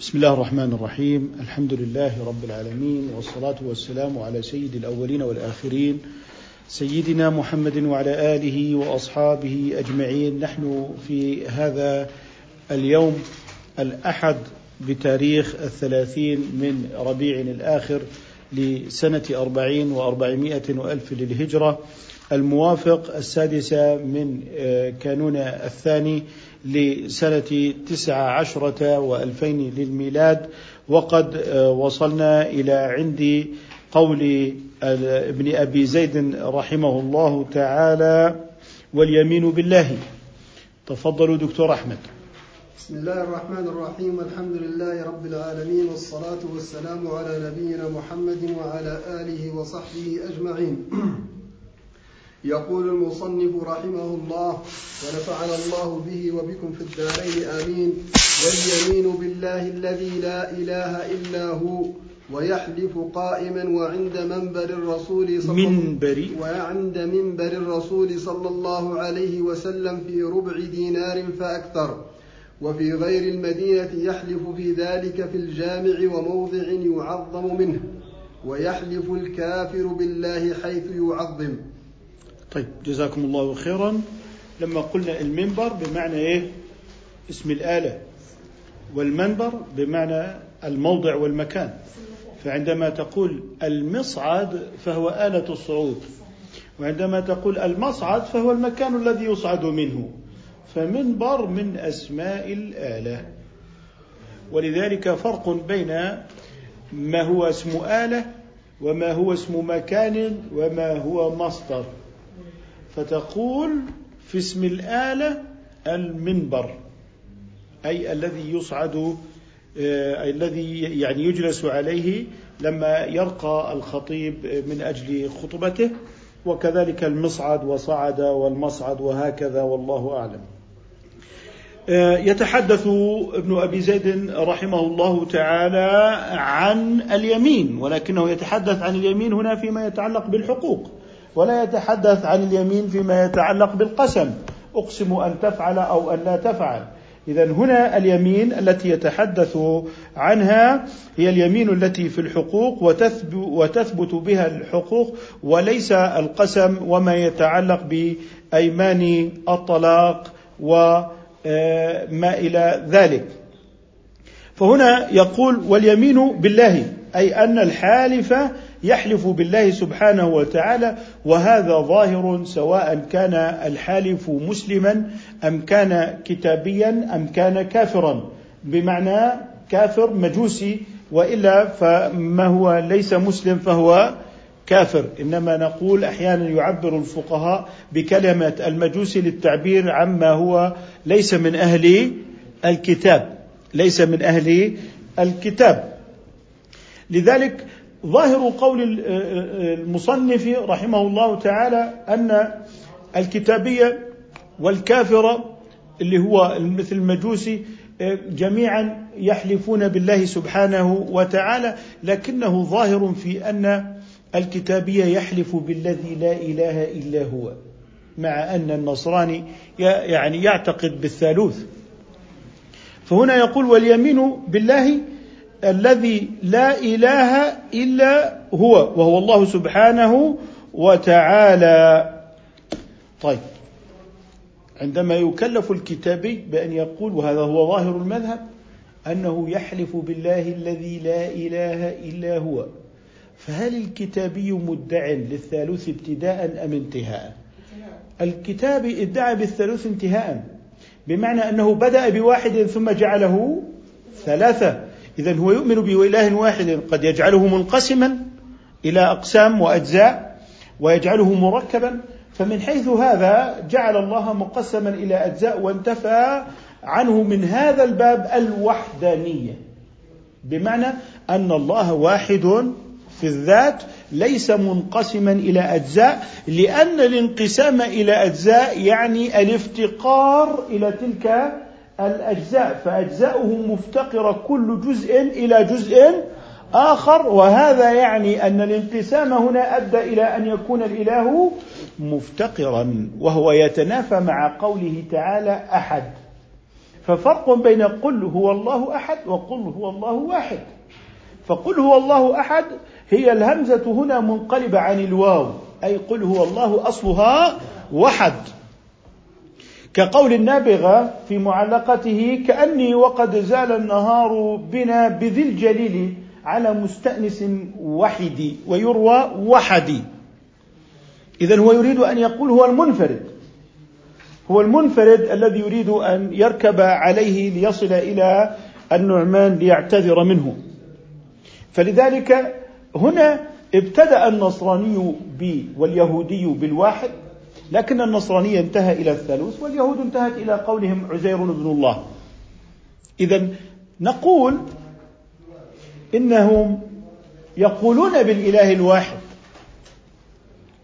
بسم الله الرحمن الرحيم. الحمد لله رب العالمين والصلاة والسلام على سيد الأولين والآخرين سيدنا محمد وعلى آله وأصحابه أجمعين. نحن في هذا اليوم الأحد بتاريخ الثلاثين من ربيع الآخر لسنة أربعين وأربعمائة وألف للهجرة. الموافق السادسة من كانون الثاني لسنة تسعة عشرة وألفين للميلاد وقد وصلنا إلى عند قول ابن أبي زيد رحمه الله تعالى واليمين بالله. تفضلوا دكتور أحمد. بسم الله الرحمن الرحيم الحمد لله رب العالمين والصلاة والسلام على نبينا محمد وعلى آله وصحبه أجمعين. يقول المصنف رحمه الله ونفعنا الله به وبكم في الدارين آمين. واليمين بالله الذي لا إله إلا هو ويحلف قائما وعند منبر الرسول صلى منبر وعند منبر الرسول صلى الله عليه وسلم في ربع دينار فأكثر. وفي غير المدينة يحلف في ذلك في الجامع وموضع يعظم منه ويحلف الكافر بالله حيث يعظم. طيب جزاكم الله خيرا. لما قلنا المنبر بمعنى إيه؟ اسم الآلة. والمنبر بمعنى الموضع والمكان. فعندما تقول المصعد فهو آلة الصعود. وعندما تقول المصعد فهو المكان الذي يصعد منه. فمنبر من أسماء الآلة. ولذلك فرق بين ما هو اسم آلة وما هو اسم مكان وما هو مصدر. فتقول في اسم الآلة المنبر أي الذي يصعد أي الذي يعني يجلس عليه لما يرقى الخطيب من أجل خطبته وكذلك المصعد وصعد والمصعد وهكذا والله أعلم. يتحدث ابن أبي زيد رحمه الله تعالى عن اليمين ولكنه يتحدث عن اليمين هنا فيما يتعلق بالحقوق. ولا يتحدث عن اليمين فيما يتعلق بالقسم. أقسم أن تفعل أو أن لا تفعل. اذا هنا اليمين التي يتحدث عنها هي اليمين التي في الحقوق وتثبت بها الحقوق وليس القسم وما يتعلق بأيمان الطلاق و ما إلى ذلك. فهنا يقول واليمين بالله أي أن الحالف يحلف بالله سبحانه وتعالى وهذا ظاهر سواء كان الحالف مسلما أم كان كتابيا أم كان كافرا. بمعنى كافر مجوسي وإلا فما هو ليس مسلم فهو كافر. إنما نقول أحيانا يعبر الفقهاء بكلمة المجوسي للتعبير عما هو ليس من أهل الكتاب ليس من أهل الكتاب. لذلك ظاهر قول المصنف رحمه الله تعالى أن الكتابية والكافره اللي هو مثل المجوسي جميعا يحلفون بالله سبحانه وتعالى لكنه ظاهر في أن الكتابية يحلف بالذي لا إله إلا هو مع أن النصراني يعني يعتقد بالثالوث. فهنا يقول واليمين بالله الذي لا إله إلا هو وهو الله سبحانه وتعالى طيب عندما يكلف الكتابي بأن يقول وهذا هو ظاهر المذهب أنه يحلف بالله الذي لا إله إلا هو فهل الكتابي مدع للثالوث ابتداء أم انتهاء؟ الكتابي ادعى بالثالوث انتهاء بمعنى أنه بدأ بواحد ثم جعله ثلاثة اذا هو يؤمن بإله واحد قد يجعله منقسما إلى أقسام وأجزاء ويجعله مركبا فمن حيث هذا جعل الله مقسما إلى أجزاء وانتفى عنه من هذا الباب الوحدانية. بمعنى أن الله واحد في الذات ليس منقسما إلى أجزاء لأن الانقسام إلى أجزاء يعني الافتقار إلى تلك الأجزاء فاجزاؤه مفتقرة كل جزء إلى جزء آخر وهذا يعني أن الانقسام هنا أدى إلى أن يكون الإله مفتقرا وهو يتنافى مع قوله تعالى أحد. ففرق بين قل هو الله أحد وقل هو الله واحد. فقل هو الله أحد هي الهمزة هنا منقلبة عن الواو أي قل هو الله أصلها وحد كقول النابغة في معلقته كأني وقد زال النهار بنا بذي الجليل على مستأنس وحدي ويروى وحدي. اذا هو يريد أن يقول هو المنفرد. هو المنفرد الذي يريد أن يركب عليه ليصل إلى النعمان ليعتذر منه. فلذلك هنا ابتدأ النصراني ب واليهودي بالواحد لكن النصرانية انتهى إلى الثالوث واليهود انتهت إلى قولهم عزير بن الله. إذا نقول إنهم يقولون بالإله الواحد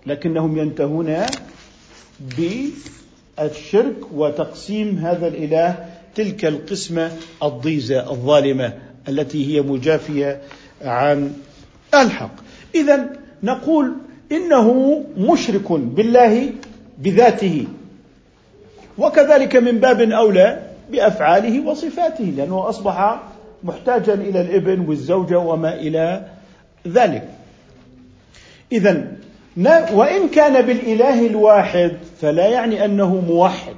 لكنهم ينتهون الشرك وتقسيم هذا الإله تلك القسمة الضيزة الظالمة التي هي مجافية عن الحق. اذا نقول إنه مشرك بالله بذاته. وكذلك من باب أولى بأفعاله وصفاته لأنه أصبح محتاجا إلى الإبن والزوجة وما إلى ذلك. اذا وإن كان بالإله الواحد فلا يعني أنه موحد.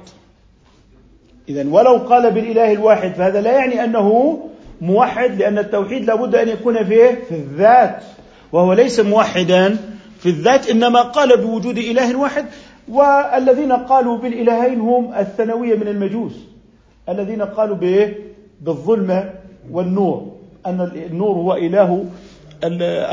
إذا ولو قال بالإله الواحد فهذا لا يعني أنه موحد لأن التوحيد لابد أن يكون فيه في الذات وهو ليس موحدا في الذات إنما قال بوجود إله واحد والذين قالوا بالإلهين هم الثانوية من المجوس. الذين قالوا به بالظلمة والنور أن النور هو إله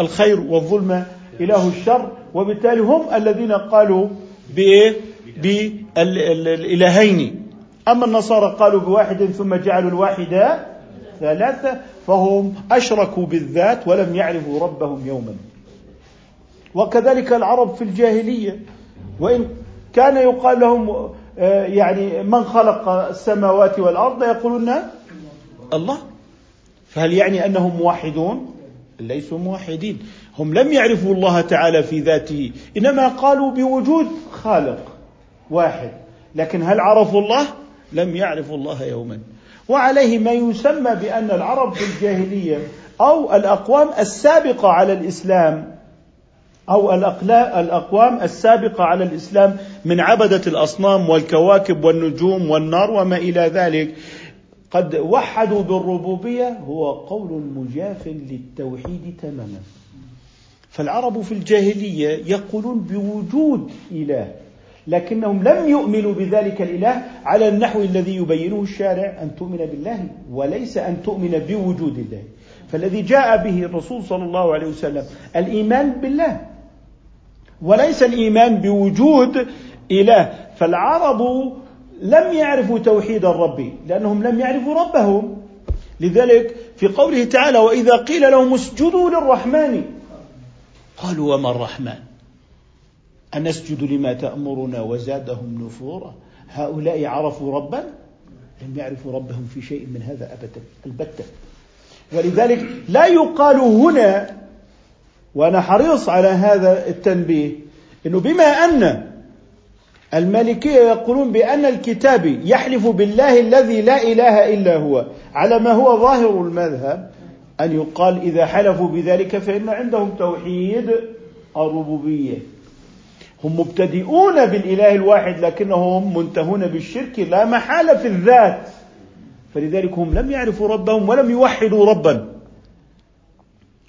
الخير والظلمة إله الشر وبالتالي هم الذين قالوا بإيه؟ بالإلهين. أما النصارى قالوا بواحد ثم جعلوا الواحد ثلاثة فهم أشركوا بالذات ولم يعرفوا ربهم يوما. وكذلك العرب في الجاهلية وإن كان يقال لهم آه، يعني من خلق السماوات والأرض؟ يقولون الله. فهل يعني أنهم موحدون؟ ليسوا موحدين. هم لم يعرفوا الله تعالى في ذاته إنما قالوا بوجود خالق واحد. لكن هل عرفوا الله؟ لم يعرفوا الله يوما. وعليه ما يسمى بأن العرب في الجاهلية أو الأقوام السابقة على الإسلام أو الأقوام السابقة على الإسلام من عبدة الأصنام والكواكب والنجوم والنار وما إلى ذلك. قد وحدوا بالربوبية هو قول مجاف للتوحيد تماما. فالعرب في الجاهلية يقولون بوجود إله لكنهم لم يؤمنوا بذلك الإله على النحو الذي يبينه الشارع أن تؤمن بالله وليس أن تؤمن بوجود الله. فالذي جاء به الرسول صلى الله عليه وسلم الإيمان بالله وليس الإيمان بوجود إله. فالعرب لم يعرفوا توحيد الرب لأنهم لم يعرفوا ربهم. لذلك في قوله تعالى وإذا قيل لهم اسجدوا للرحمن قالوا وما الرحمن؟ أنسجد لما تأمرنا وزادهم نفورا. هؤلاء عرفوا ربا؟ لم يعرفوا ربهم في شيء من هذا أبدا البتة. ولذلك لا يقال هنا وأنا حريص على هذا التنبيه أنه بما أن المالكية يقولون بأن الكتاب يحلف بالله الذي لا إله إلا هو. على ما هو ظاهر المذهب أن يقال إذا حلفوا بذلك فإن عندهم توحيد الربوبية. هم مبتدئون بالإله الواحد لكنهم منتهون بالشرك لا محالة في الذات. فلذلك هم لم يعرفوا ربهم ولم يوحدوا ربا.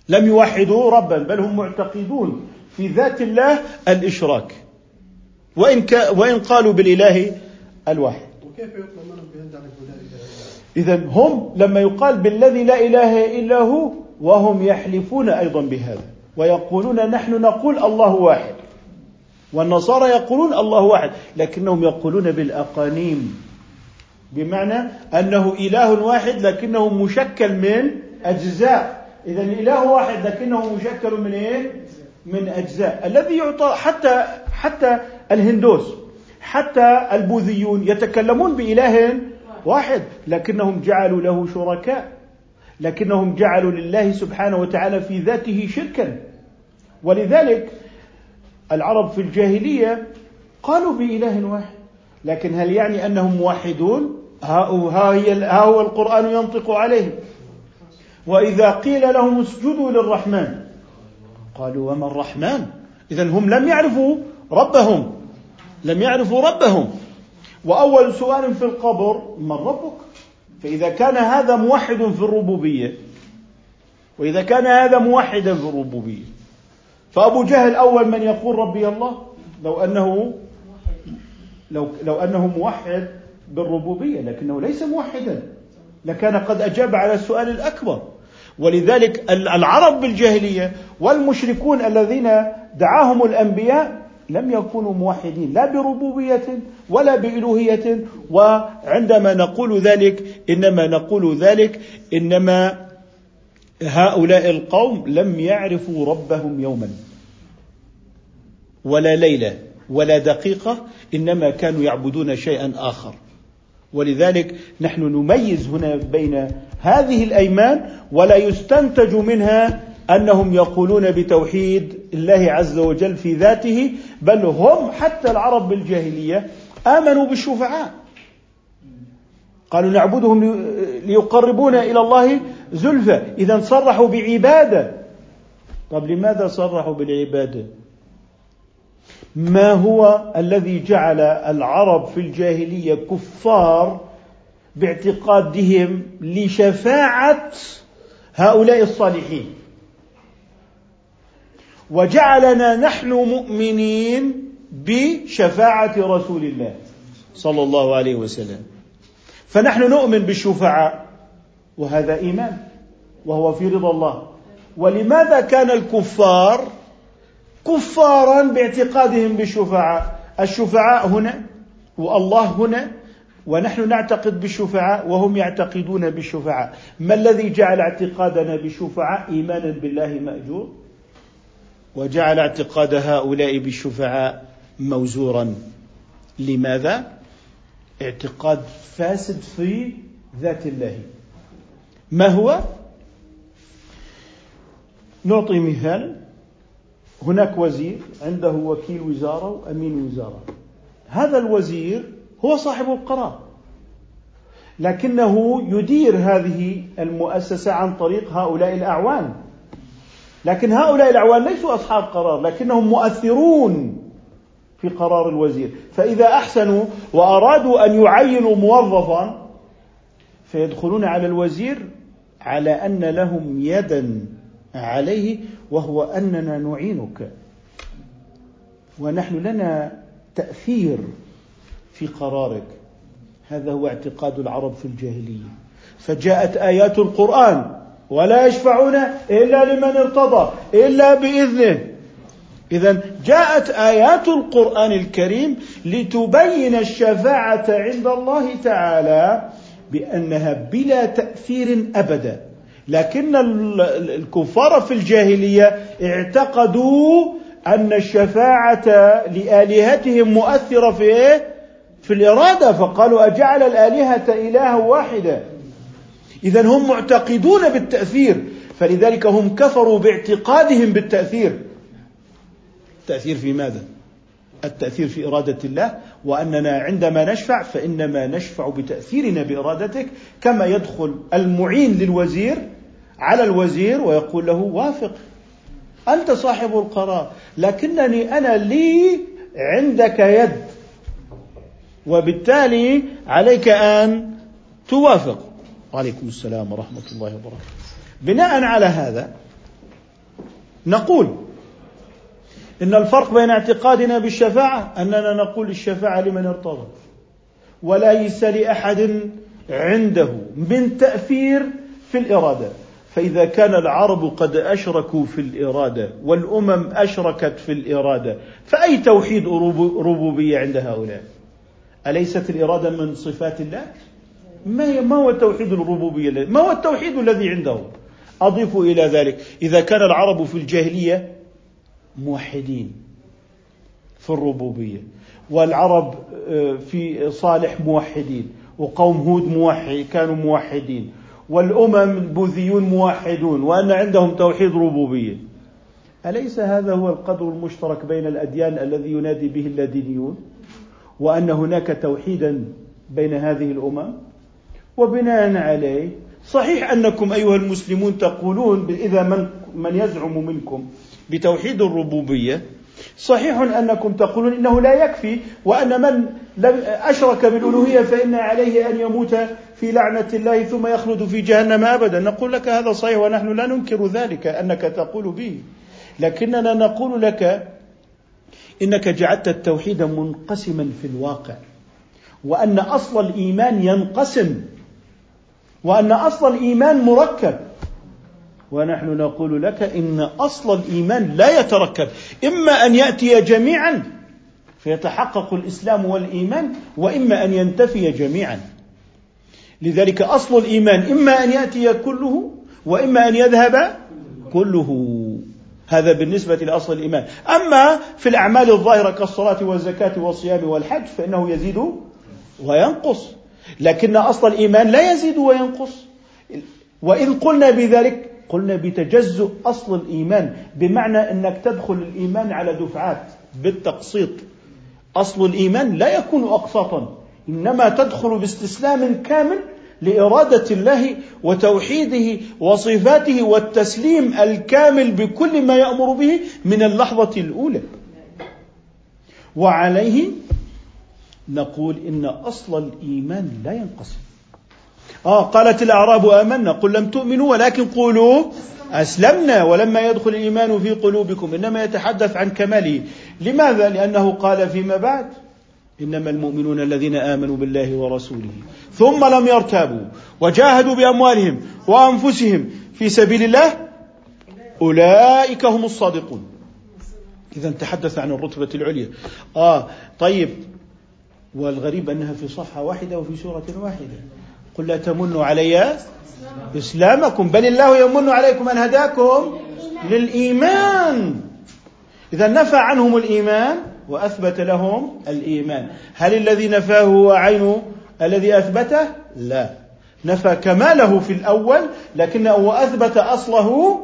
لم يوحدوا ربا بل هم معتقدون في ذات الله الإشراك. وإن, ك... وإن قالوا بالإله الواحد. وكيف إذا هم لما يقال بالذي لا إله إلا هو وهم يحلفون أيضا بهذا ويقولون نحن نقول الله واحد والنصارى يقولون الله واحد لكنهم يقولون بالأقانيم بمعنى أنه إله واحد لكنه مشكل من أجزاء. إذا الإله واحد لكنه مشكل من إيه؟ من أجزاء. الذي يعطى حتى حتى الهندوس. حتى البوذيون يتكلمون بإله واحد لكنهم جعلوا له شركاء. لكنهم جعلوا لله سبحانه وتعالى في ذاته شركا. ولذلك العرب في الجاهلية قالوا بإله واحد. لكن هل يعني أنهم موحدون؟ ها هو القرآن ينطق عليهم. وإذا قيل لهم اسجدوا للرحمن قالوا وما الرحمن؟ إذا هم لم يعرفوا ربهم. لم يعرفوا ربهم. وأول سؤال في القبر من ربك؟ فإذا كان هذا موحد في الربوبية. وإذا كان هذا موحدا في الربوبية. فأبو جهل أول من يقول ربي الله لو أنه لو لو أنه موحد بالربوبية لكنه ليس موحدا. لكان قد أجاب على السؤال الأكبر. ولذلك العرب بالجاهلية والمشركون الذين دعاهم الأنبياء لم يكونوا موحدين لا بربوبية ولا بإلوهية وعندما نقول ذلك إنما نقول ذلك إنما هؤلاء القوم لم يعرفوا ربهم يوما. ولا ليلة ولا دقيقة إنما كانوا يعبدون شيئا آخر. ولذلك نحن نميز هنا بين هذه الأيمان ولا يستنتج منها أنهم يقولون بتوحيد الله عز وجل في ذاته بل هم حتى العرب بالجاهلية آمنوا بالشفعاء. قالوا نعبدهم ليقربونا إلى الله زلفى. اذا صرحوا بعبادة. طب لماذا صرحوا بالعبادة؟ ما هو الذي جعل العرب في الجاهلية كفار باعتقادهم لشفاعة هؤلاء الصالحين؟ وجعلنا نحن مؤمنين بشفاعة رسول الله صلى الله عليه وسلم. فنحن نؤمن بالشفعاء وهذا إيمان وهو في رضا الله. ولماذا كان الكفار كفارا باعتقادهم بالشفعاء؟ الشفعاء هنا والله هنا ونحن نعتقد بالشفعاء وهم يعتقدون بالشفعاء. ما الذي جعل اعتقادنا بالشفعاء؟ إيمانا بالله مأجور. وجعل اعتقاد هؤلاء بالشفعاء موزورا. لماذا؟ اعتقاد فاسد في ذات الله. ما هو؟ نعطي مثال. هناك وزير عنده وكيل وزارة وأمين وزارة. هذا الوزير هو صاحب القرار. لكنه يدير هذه المؤسسة عن طريق هؤلاء الأعوان. لكن هؤلاء الأعوان ليسوا أصحاب قرار لكنهم مؤثرون في قرار الوزير. فإذا أحسنوا وأرادوا أن يعينوا موظفا فيدخلون على الوزير على أن لهم يدا عليه وهو أننا نعينك. ونحن لنا تأثير في قرارك. هذا هو اعتقاد العرب في الجاهلية. فجاءت آيات القرآن. ولا يشفعون إلا لمن ارتضى إلا بإذنه. اذا جاءت آيات القرآن الكريم لتبين الشفاعة عند الله تعالى بأنها بلا تأثير أبدا. لكن الكفار في الجاهلية اعتقدوا أن الشفاعة لآلهتهم مؤثرة في إيه؟ في الإرادة. فقالوا أجعل الآلهة إلها واحدا اذا هم معتقدون بالتأثير فلذلك هم كفروا باعتقادهم بالتأثير. التاثير في ماذا؟ التأثير في إرادة الله وأننا عندما نشفع فإنما نشفع بتأثيرنا بإرادتك كما يدخل المعين للوزير على الوزير ويقول له وافق أنت صاحب القرار لكنني أنا لي عندك يد وبالتالي عليك أن توافق. وعليكم السلام ورحمة الله وبركاته. بناء على هذا نقول إن الفرق بين اعتقادنا بالشفاعة أننا نقول الشفاعة لمن ارتضى وليس لأحد عنده من تأثير في الإرادة. فإذا كان العرب قد أشركوا في الإرادة والأمم أشركت في الإرادة فأي توحيد ربوبية عند هؤلاء؟ أليست الإرادة من صفات الله؟ ما ما هو توحيد الربوبية ما هو التوحيد الذي عندهم أضيف إلى ذلك إذا كان العرب في الجاهلية موحدين في الربوبية والعرب آه، في صالح موحدين وقوم هود موحد كانوا موحدين والأمم البوذيون موحدون وأن عندهم توحيد ربوبية. أليس هذا هو القدر المشترك بين الأديان الذي ينادي به اللادينيون وأن هناك توحيدا بين هذه الأمم؟ وبناء عليه. صحيح أنكم أيها المسلمون تقولون إذا من من يزعم منكم بتوحيد الربوبية صحيح أنكم تقولون إنه لا يكفي وأن من أشرك بالألوهية فإن عليه أن يموت في لعنة الله ثم يخلد في جهنم أبدا. نقول لك هذا صحيح ونحن لا ننكر ذلك أنك تقول به. لكننا نقول لك إنك جعلت التوحيد منقسما في الواقع وأن أصل الإيمان ينقسم وأن أصل الإيمان مركب. ونحن نقول لك إن أصل الإيمان لا يتركب. إما أن يأتي جميعا فيتحقق الإسلام والإيمان وإما أن ينتفي جميعا. لذلك أصل الإيمان إما أن يأتي كله وإما أن يذهب كله. هذا بالنسبة لأصل الإيمان. أما في الأعمال الظاهرة كالصلاة والزكاة والصيام والحج فإنه يزيد وينقص. لكن أصل الإيمان لا يزيد وينقص. وإن قلنا بذلك قلنا بتجزؤ أصل الإيمان بمعنى أنك تدخل الإيمان على دفعات بالتقسيط. أصل الإيمان لا يكون أقساطا إنما تدخل باستسلام كامل لإرادة الله وتوحيده وصفاته والتسليم الكامل بكل ما يأمر به من اللحظة الأولى. وعليه نقول إن أصل الإيمان لا ينقسم. آه قالت الأعراب آمنا قل لم تؤمنوا ولكن قولوا أسلمنا ولما يدخل الإيمان في قلوبكم إنما يتحدث عن كماله. لماذا؟ لأنه قال فيما بعد إنما المؤمنون الذين آمنوا بالله ورسوله ثم لم يرتابوا وجاهدوا بأموالهم وأنفسهم في سبيل الله أولئك هم الصادقون. إذا تحدث عن الرتبة العليا. آه طيب والغريب أنها في صفحة واحدة وفي سورة واحدة. قل لا تمنوا علي إسلامكم بل الله يمن عليكم أن هداكم للإيمان. إذا نفى عنهم الإيمان وأثبت لهم الإيمان. هل الذي نفاه هو عين الذي أثبته؟ لا. نفى كماله في الأول لكنه أثبت أصله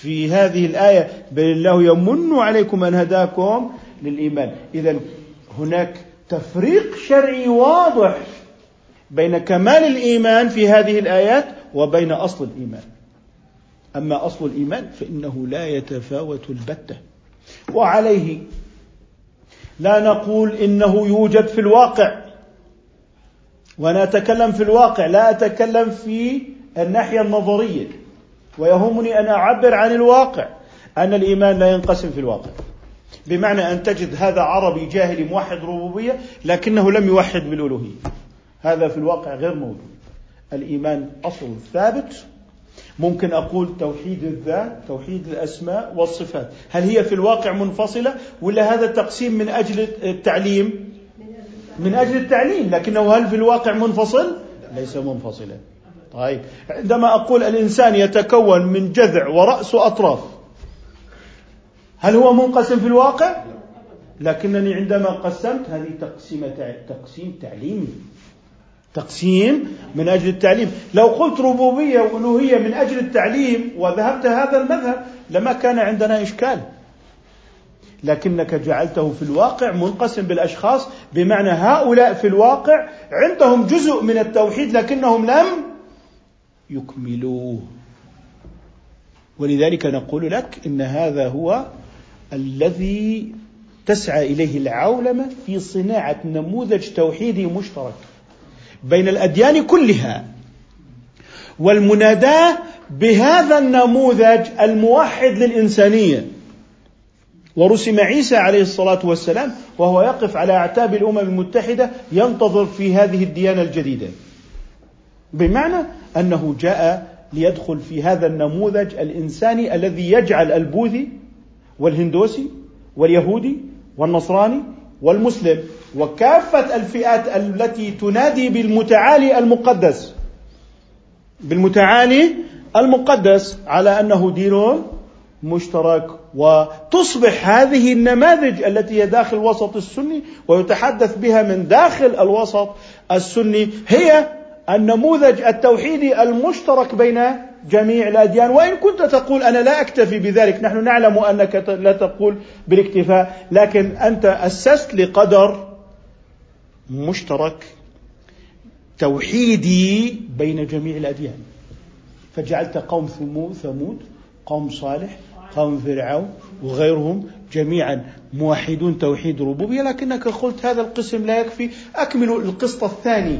في هذه الآية. بل الله يمن عليكم أن هداكم للإيمان. إذا هناك تفريق شرعي واضح بين كمال الإيمان في هذه الآيات وبين أصل الإيمان. أما أصل الإيمان فإنه لا يتفاوت البتة. وعليه لا نقول إنه يوجد في الواقع. وأنا اتكلم في الواقع لا أتكلم في الناحية النظرية. ويهمني أن أعبر عن الواقع أن الإيمان لا ينقسم في الواقع. بمعنى أن تجد هذا عربي جاهلي موحد ربوبية لكنه لم يوحد بالالوهيه هذا في الواقع غير موجود. الإيمان أصل ثابت. ممكن أقول توحيد الذات توحيد الأسماء والصفات. هل هي في الواقع منفصلة ولا هذا تقسيم من أجل التعليم؟ من أجل التعليم لكنه هل في الواقع منفصل؟ ليس منفصلا. طيب عندما أقول الإنسان يتكون من جذع ورأس وأطراف هل هو منقسم في الواقع؟ لكنني عندما قسمت هذه تقسيمة تقسيم تعليمي تقسيم من أجل التعليم. لو قلت ربوبية وألوهية من أجل التعليم وذهبت هذا المذهب لما كان عندنا إشكال. لكنك جعلته في الواقع منقسم بالأشخاص بمعنى هؤلاء في الواقع عندهم جزء من التوحيد لكنهم لم يكملوه. ولذلك نقول لك إن هذا هو الذي تسعى إليه العولمة في صناعة نموذج توحيدي مشترك بين الأديان كلها والمناداة بهذا النموذج الموحد للإنسانية. ورسم عيسى عليه الصلاة والسلام وهو يقف على أعتاب الأمم المتحدة ينتظر في هذه الديانة الجديدة. بمعنى أنه جاء ليدخل في هذا النموذج الإنساني الذي يجعل البوذي والهندوسي واليهودي والنصراني والمسلم وكافة الفئات التي تنادي بالمتعالي المقدس. بالمتعالي المقدس على أنه دين مشترك وتصبح هذه النماذج التي هي داخل الوسط السني ويتحدث بها من داخل الوسط السني هي النموذج التوحيدي المشترك بين جميع الأديان. وإن كنت تقول أنا لا أكتفي بذلك نحن نعلم أنك لا تقول بالاكتفاء لكن أنت أسست لقدر مشترك توحيدي بين جميع الأديان. فجعلت قوم ثمود قوم صالح قوم فرعون وغيرهم جميعا موحدون توحيد ربوبية لكنك قلت هذا القسم لا يكفي. أكمل القسط الثاني.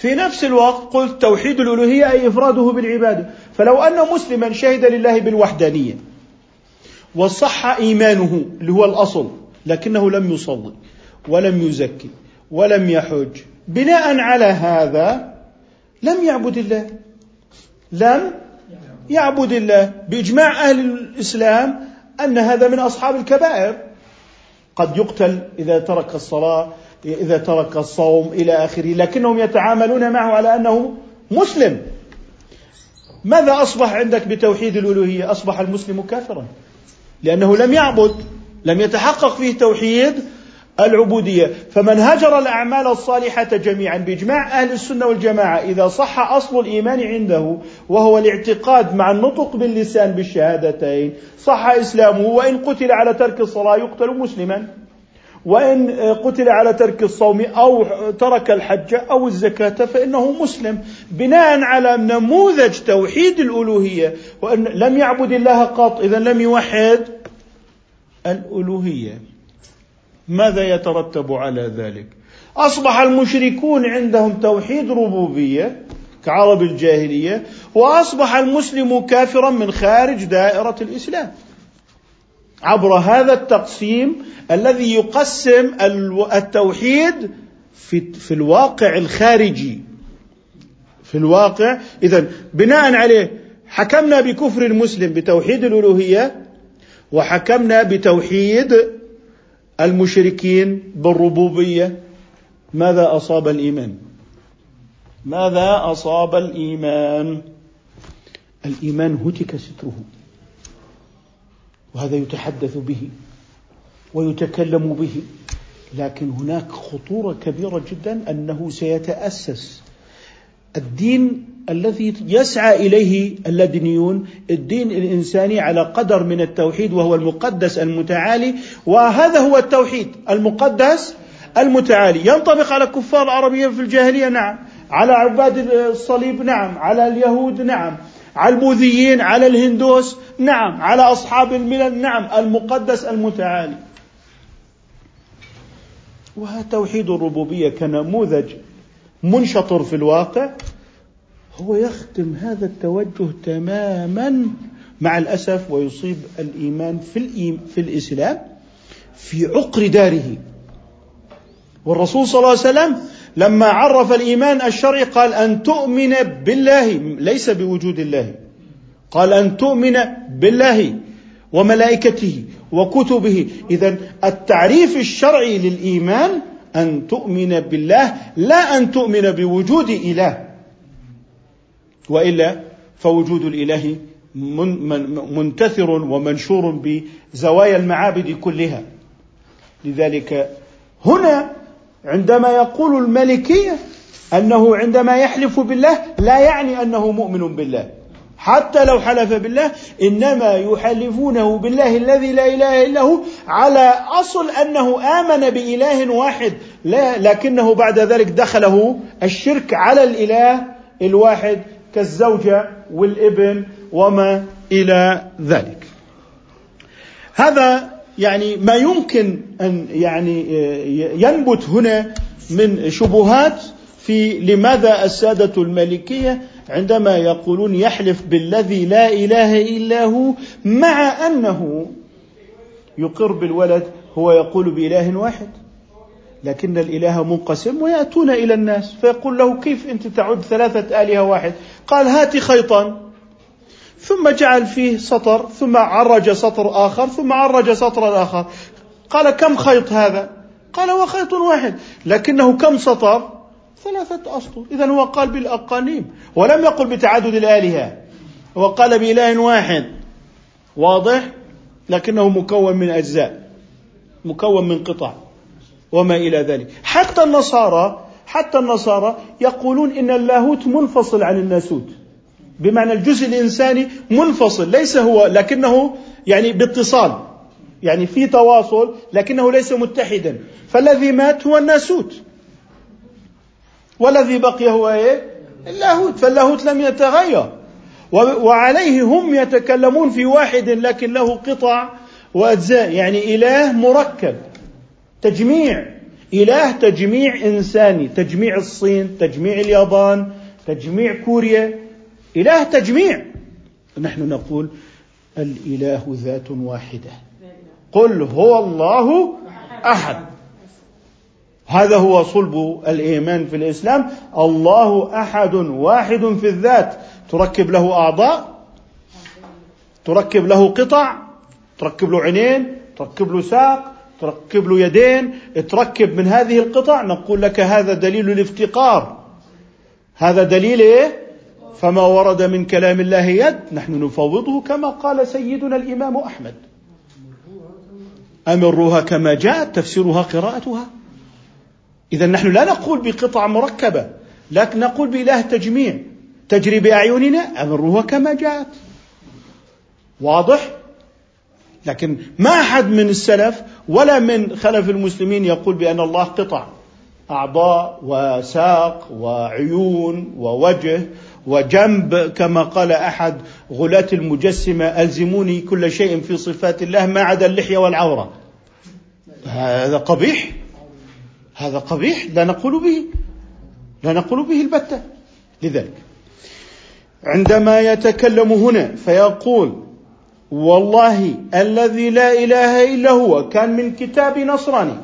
في نفس الوقت قلت توحيد الألوهية أي إفراده بالعبادة. فلو أن مسلما شهد لله بالوحدانية وصح إيمانه اللي هو الأصل لكنه لم يصلي ولم يزكي ولم يحج بناء على هذا لم يعبد الله. لم يعبد الله. بإجماع أهل الإسلام أن هذا من أصحاب الكبائر. قد يقتل إذا ترك الصلاة إذا ترك الصوم إلى آخره لكنهم يتعاملون معه على أنه مسلم. ماذا أصبح عندك بتوحيد الألوهية؟ أصبح المسلم كافرا لأنه لم يعبد لم يتحقق فيه توحيد العبودية. فمن هجر الأعمال الصالحة جميعا بإجماع أهل السنة والجماعة إذا صح أصل الإيمان عنده وهو الاعتقاد مع النطق باللسان بالشهادتين صح إسلامه وإن قتل على ترك الصلاة يقتل مسلما. وإن قتل على ترك الصوم أو ترك الحج أو الزكاة فإنه مسلم بناء على نموذج توحيد الألوهية. وأن لم يعبد الله قط إذا لم يوحد الألوهية. ماذا يترتب على ذلك؟ أصبح المشركون عندهم توحيد ربوبية كعرب الجاهلية وأصبح المسلم كافرا من خارج دائرة الإسلام. عبر هذا التقسيم الذي يقسم التوحيد في في الواقع الخارجي. في الواقع. اذا بناء عليه حكمنا بكفر المسلم بتوحيد الألوهية وحكمنا بتوحيد المشركين بالربوبية. ماذا أصاب الإيمان؟ ماذا أصاب الإيمان؟ الإيمان هتك ستره وهذا يتحدث به. ويتكلم به. لكن هناك خطورة كبيرة جدا أنه سيتأسس. الدين الذي يسعى إليه اللدنيون الدين الإنساني على قدر من التوحيد وهو المقدس المتعالي وهذا هو التوحيد. المقدس المتعالي. ينطبق على كفار العربيه في الجاهلية نعم. على عباد الصليب نعم. على اليهود نعم. على البوذيين على الهندوس نعم. على أصحاب الملل نعم. المقدس المتعالي. وهذا توحيد الربوبية كنموذج منشطر في الواقع هو يختم هذا التوجه تماما مع الأسف ويصيب الإيمان في في الإسلام في عقر داره. والرسول صلى الله عليه وسلم لما عرف الإيمان الشرعي قال أن تؤمن بالله ليس بوجود الله. قال أن تؤمن بالله وملائكته وكتبه. اذا التعريف الشرعي للإيمان أن تؤمن بالله لا أن تؤمن بوجود إله. وإلا فوجود الإله منتثر ومنشور بزوايا المعابد كلها. لذلك هنا عندما يقول الملكية أنه عندما يحلف بالله لا يعني أنه مؤمن بالله. حتى لو حلف بالله إنما يحلفونه بالله الذي لا إله إلا هو على أصل أنه آمن بإله واحد. لا لكنه بعد ذلك دخله الشرك على الإله الواحد كالزوجة والابن وما إلى ذلك. هذا يعني ما يمكن أن يعني ينبت هنا من شبهات في لماذا السادة الملكية عندما يقولون يحلف بالذي لا إله إلا هو مع أنه يقر بالولد هو يقول بإله واحد. لكن الإله منقسم ويأتون إلى الناس فيقول له كيف أنت تعد ثلاثة آلهة واحد؟ قال هات خيطا ثم جعل فيه سطر ثم عرج سطر آخر ثم عرج سطرا آخر. قال كم خيط هذا؟ قال هو خيط واحد. لكنه كم سطر؟ ثلاثة أسطر إذا هو قال بالأقانيم ولم يقل بتعدد الآلهة. هو قال بإله واحد. واضح؟ لكنه مكون من أجزاء مكون من قطع وما إلى ذلك. حتى النصارى حتى النصارى يقولون إن اللاهوت منفصل عن الناسوت. بمعنى الجزء الإنساني منفصل ليس هو لكنه يعني باتصال يعني في تواصل لكنه ليس متحدا. فالذي مات هو الناسوت. والذي بقي هو إيه؟ اللاهوت. فاللاهوت لم يتغير. وعليه هم يتكلمون في واحد لكن له قطع وأجزاء. يعني إله مركب. تجميع. إله تجميع إنساني. تجميع الصين تجميع اليابان تجميع كوريا. إله تجميع. نحن نقول الإله ذات واحدة. قل هو الله أحد. هذا هو صلب الإيمان في الإسلام. الله أحد واحد في الذات. تركب له أعضاء تركب له قطع تركب له عينين تركب له ساق تركب له يدين. تركب من هذه القطع. نقول لك هذا دليل الافتقار. هذا دليل إيه؟ فما ورد من كلام الله يد. نحن نفوضه كما قال سيدنا الإمام أحمد. أمروها كما جاءت تفسيرها قراءتها. إذا نحن لا نقول بقطع مركبة لكن نقول بإله تجميع. تجري بأعيننا امروها كما جاءت. واضح؟ لكن ما أحد من السلف ولا من خلف المسلمين يقول بأن الله قطع. أعضاء وساق وعيون ووجه وجنب كما قال أحد غلاة المجسمة ألزموني كل شيء في صفات الله ما عدا اللحية والعورة. هذا قبيح؟ هذا قبيح لا نقول به لا نقول به البتة. لذلك عندما يتكلم هنا فيقول والله الذي لا إله إلا هو كان من كتاب نصراني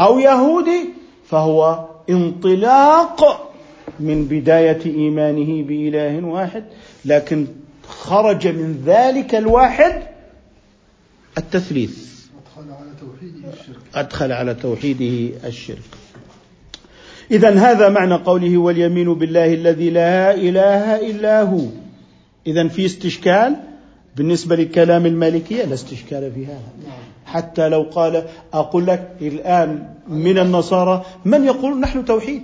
أو يهودي فهو انطلاق من بداية إيمانه بإله واحد لكن خرج من ذلك الواحد التثليث أدخل على توحيده الشرك أدخل على توحيده الشرك. إذا هذا معنى قوله واليمين بالله الذي لا إله إلا هو. إذا في استشكال بالنسبة لكلام المالكية لا استشكال في هذا. حتى لو قال أقول لك الآن من النصارى من يقول نحن توحيد؟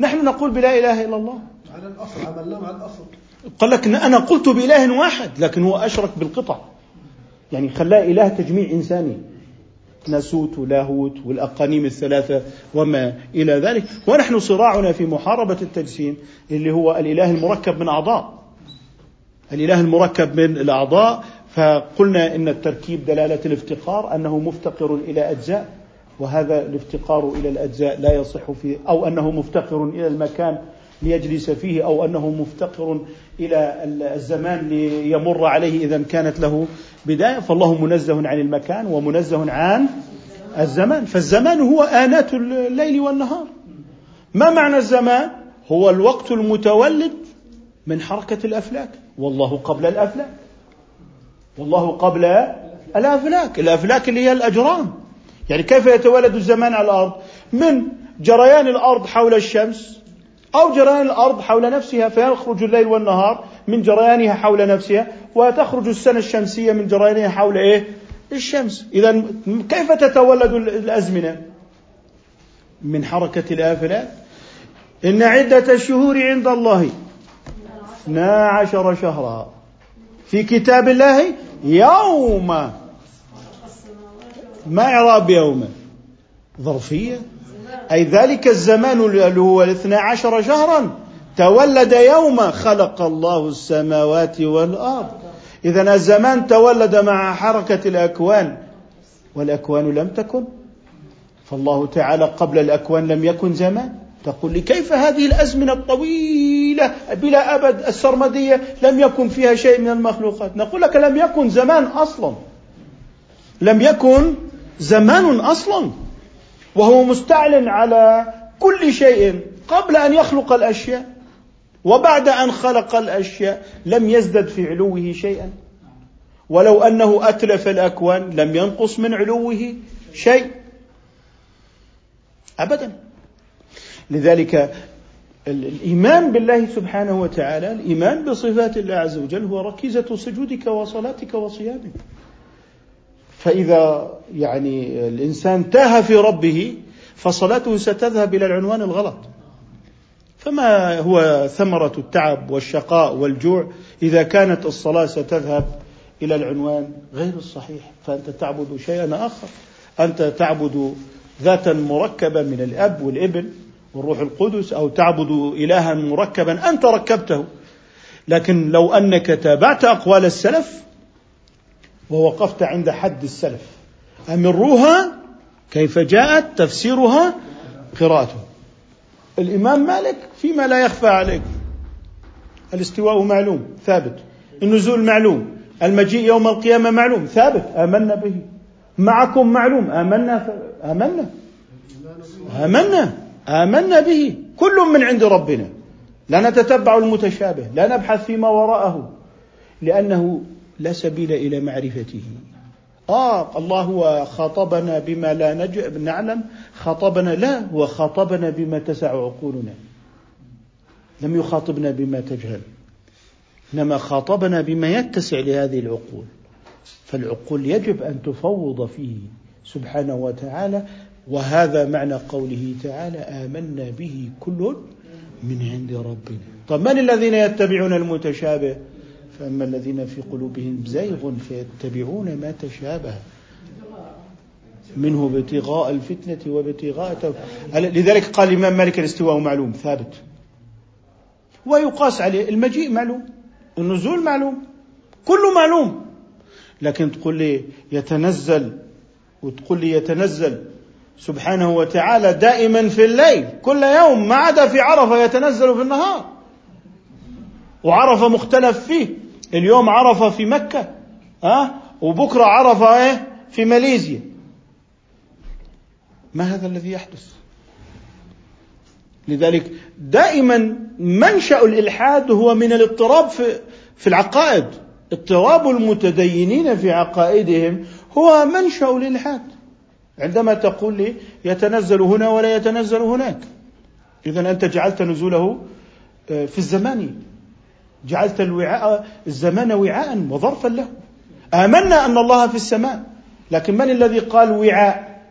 نحن نقول بلا إله إلا الله. على الأصل عملناه مع الأصل. قال لك أنا قلت بإله واحد لكن هو أشرك بالقطع. يعني خلاه إله تجميع إنساني. ناسوت ولاهوت والأقانيم الثلاثة وما إلى ذلك. ونحن صراعنا في محاربة التجسيم اللي هو الإله المركب من أعضاء. الإله المركب من الأعضاء. فقلنا إن التركيب دلالة الافتقار أنه مفتقر إلى أجزاء وهذا الافتقار إلى الأجزاء لا يصح فيه أو أنه مفتقر إلى المكان ليجلس فيه أو أنه مفتقر إلى الزمان ليمر عليه إذا كانت له بداية. فالله منزه عن المكان ومنزه عن الزمان. فالزمان هو آنات الليل والنهار. ما معنى الزمان؟ هو الوقت المتولد من حركة الأفلاك. والله قبل الأفلاك. والله قبل الأفلاك. الأفلاك اللي هي الأجرام. يعني كيف يتولد الزمان على الأرض؟ من جريان الأرض حول الشمس أو جريان الأرض حول نفسها فيخرج الليل والنهار من جريانها حول نفسها وتخرج السنة الشمسية من جريانها حول إيه؟ الشمس. إذا كيف تتولد الأزمنة؟ من حركة الآفلات. إن عدة الشهور عند الله اثنا عشر شهرا. في كتاب الله يوم ما إعراب يوم؟ ظرفية. أي ذلك الزمان اللي هو الاثنى عشر شهرا. تولد يوم خلق الله السماوات والأرض. إذا الزمان تولد مع حركة الأكوان والأكوان لم تكن. فالله تعالى قبل الأكوان لم يكن زمان. تقول لي كيف هذه الأزمنة الطويلة بلا أبد السرمدية؟ لم يكن فيها شيء من المخلوقات. نقول لك لم يكن زمان أصلا. لم يكن زمان أصلا. وهو مستعلن على كل شيء قبل أن يخلق الأشياء وبعد أن خلق الأشياء لم يزدد في علوه شيئا. ولو أنه أتلف الأكوان لم ينقص من علوه شيء. ابدا. لذلك الإيمان بالله سبحانه وتعالى الإيمان بصفات الله عز وجل هو ركيزة سجودك وصلاتك وصيامك. فإذا يعني الإنسان تاه في ربه فصلاته ستذهب إلى العنوان الغلط. فما هو ثمرة التعب والشقاء والجوع؟ إذا كانت الصلاة ستذهب إلى العنوان غير الصحيح. فأنت تعبد شيئا آخر. أنت تعبد ذاتا مركبة من الأب والابن والروح القدس أو تعبد إلها مركبا. أنت ركبته. لكن لو أنك تابعت أقوال السلف ووقفت عند حد السلف. أمروها كيف جاءت تفسيرها قراءته. الإمام مالك فيما لا يخفى عليك. الاستواء معلوم ثابت. النزول معلوم. المجيء يوم القيامة معلوم ثابت. آمنا به. معكم معلوم. آمنا آمنا. آمنا. آمنا به. كل من عند ربنا. لا نتتبع المتشابه. لا نبحث فيما وراءه. لأنه لا سبيل إلى معرفته. آه الله هو خاطبنا بما لا نج... نعلم خاطبنا لا هو خاطبنا بما تسع عقولنا. لم يخاطبنا بما تجهل. إنما خاطبنا بما يتسع لهذه العقول. فالعقول يجب أن تفوض فيه سبحانه وتعالى. وهذا معنى قوله تعالى آمنا به كل من عند ربنا. طب من الذين يتبعون المتشابه؟ فأما الذين في قلوبهم زيغ فيتبعون ما تشابه منه ابتغاء الفتنة وابتغاء لذلك قال الإمام مالك الاستواء معلوم ثابت. ويقاس عليه المجيء معلوم النزول معلوم كله معلوم. لكن تقول لي يتنزل وتقول لي يتنزل سبحانه وتعالى دائما في الليل كل يوم ما عدا في عرفة يتنزل في النهار. وعرفه مختلف فيه. اليوم عرفه في ها؟ أه؟ وبكرة عرفه إيه؟ في ماليزيا. ما هذا الذي يحدث؟ لذلك دائما منشأ الإلحاد هو من الاضطراب في في العقائد. اضطراب المتدينين في عقائدهم هو منشأ الإلحاد. عندما تقول لي يتنزل هنا ولا يتنزل هناك. إذا أنت جعلت نزوله آه، في الزمان. جعلت الوعاء الزمان وعاء وظرفا له. آمنا أن الله في السماء. لكن من الذي قال وعاء؟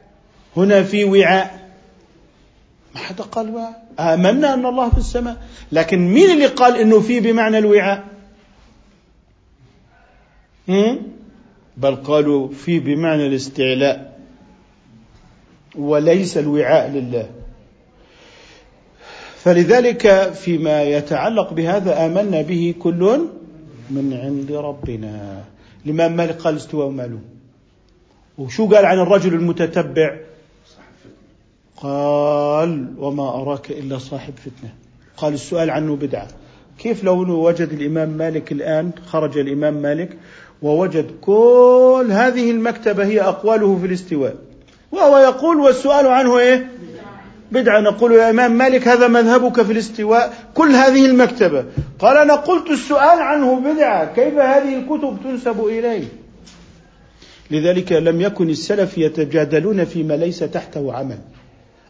هنا في وعاء. ما حدا قال وعاء؟ آمنا أن الله في السماء. لكن مين اللي قال إنه في بمعنى الوعاء؟ بل قالوا في بمعنى الاستعلاء. وليس الوعاء لله. فلذلك فيما يتعلق بهذا آمنا به كل من عند ربنا. الإمام مالك قال استوى معلوم وشو قال عن الرجل المتتبع؟ قال وما أراك إلا صاحب فتنة. قال السؤال عنه بدعة. كيف لو وجد الإمام مالك الآن؟ خرج الإمام مالك ووجد كل هذه المكتبة هي أقواله في الاستواء. وهو يقول والسؤال عنه إيه؟ بدعة نقول يا إمام مالك هذا مذهبك في الاستواء. كل هذه المكتبة. قال أنا قلت السؤال عنه بدعة. كيف هذه الكتب تنسب إليه؟ لذلك لم يكن السلف يتجادلون فيما ليس تحته عمل.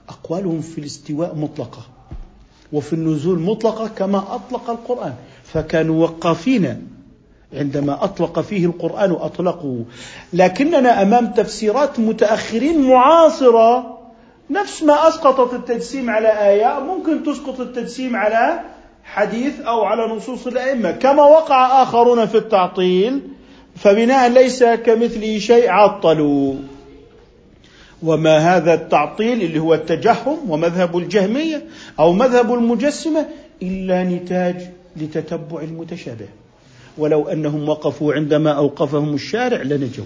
أقوالهم في الاستواء مطلقة. وفي النزول مطلقة كما أطلق القرآن. فكانوا وقافين عندما أطلق فيه القرآن اطلقه لكننا أمام تفسيرات متأخرين معاصرة نفس ما اسقطت التجسيم على آية ممكن تسقط التجسيم على حديث أو على نصوص الأئمة. كما وقع آخرون في التعطيل فبناء ليس كمثله شيء عطلوا. وما هذا التعطيل اللي هو التجهم ومذهب الجهمية أو مذهب المجسمة إلا نتاج لتتبع المتشابه. ولو أنهم وقفوا عندما أوقفهم الشارع لنجوا.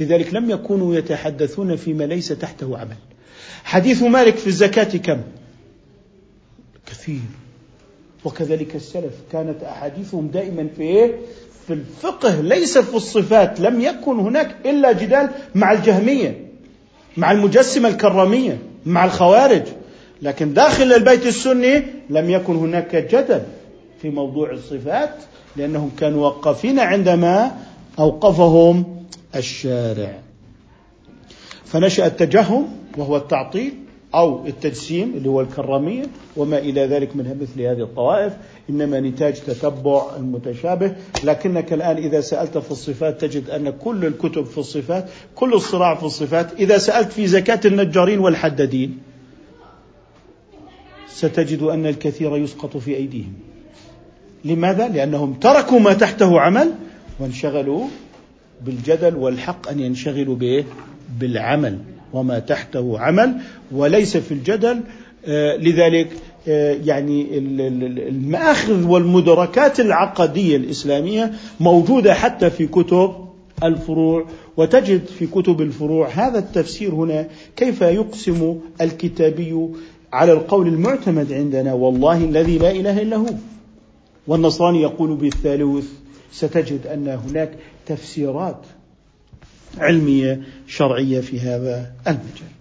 لذلك لم يكونوا يتحدثون فيما ليس تحته عمل. حديث مالك في الزكاة كم؟ كثير. وكذلك السلف كانت أحاديثهم دائما في إيه؟ في الفقه ليس في الصفات. لم يكن هناك إلا جدال مع الجهمية مع المجسمة الكرامية مع الخوارج. لكن داخل البيت السني لم يكن هناك جدل في موضوع الصفات لأنهم كانوا وقفين عندما أوقفهم الشارع. فنشأ التجهم وهو التعطيل أو التجسيم اللي هو الكرامية وما إلى ذلك من مثل هذه الطوائف إنما نتاج تتبع المتشابه. لكنك الآن إذا سألت في الصفات تجد أن كل الكتب في الصفات كل الصراع في الصفات. إذا سألت في زكاة النجارين والحدادين ستجد أن الكثير يسقط في أيديهم. لماذا؟ لأنهم تركوا ما تحته عمل وانشغلوا بالجدل والحق أن ينشغلوا به بالعمل وما تحته عمل وليس في الجدل آه، لذلك آه، يعني المآخذ والمدركات العقدية الإسلامية موجودة حتى في كتب الفروع وتجد في كتب الفروع هذا التفسير هنا كيف يقسم الكتابي على القول المعتمد عندنا والله الذي لا إله إلا هو. والنصراني يقول بالثالوث ستجد أن هناك تفسيرات علمية شرعية في هذا المجال.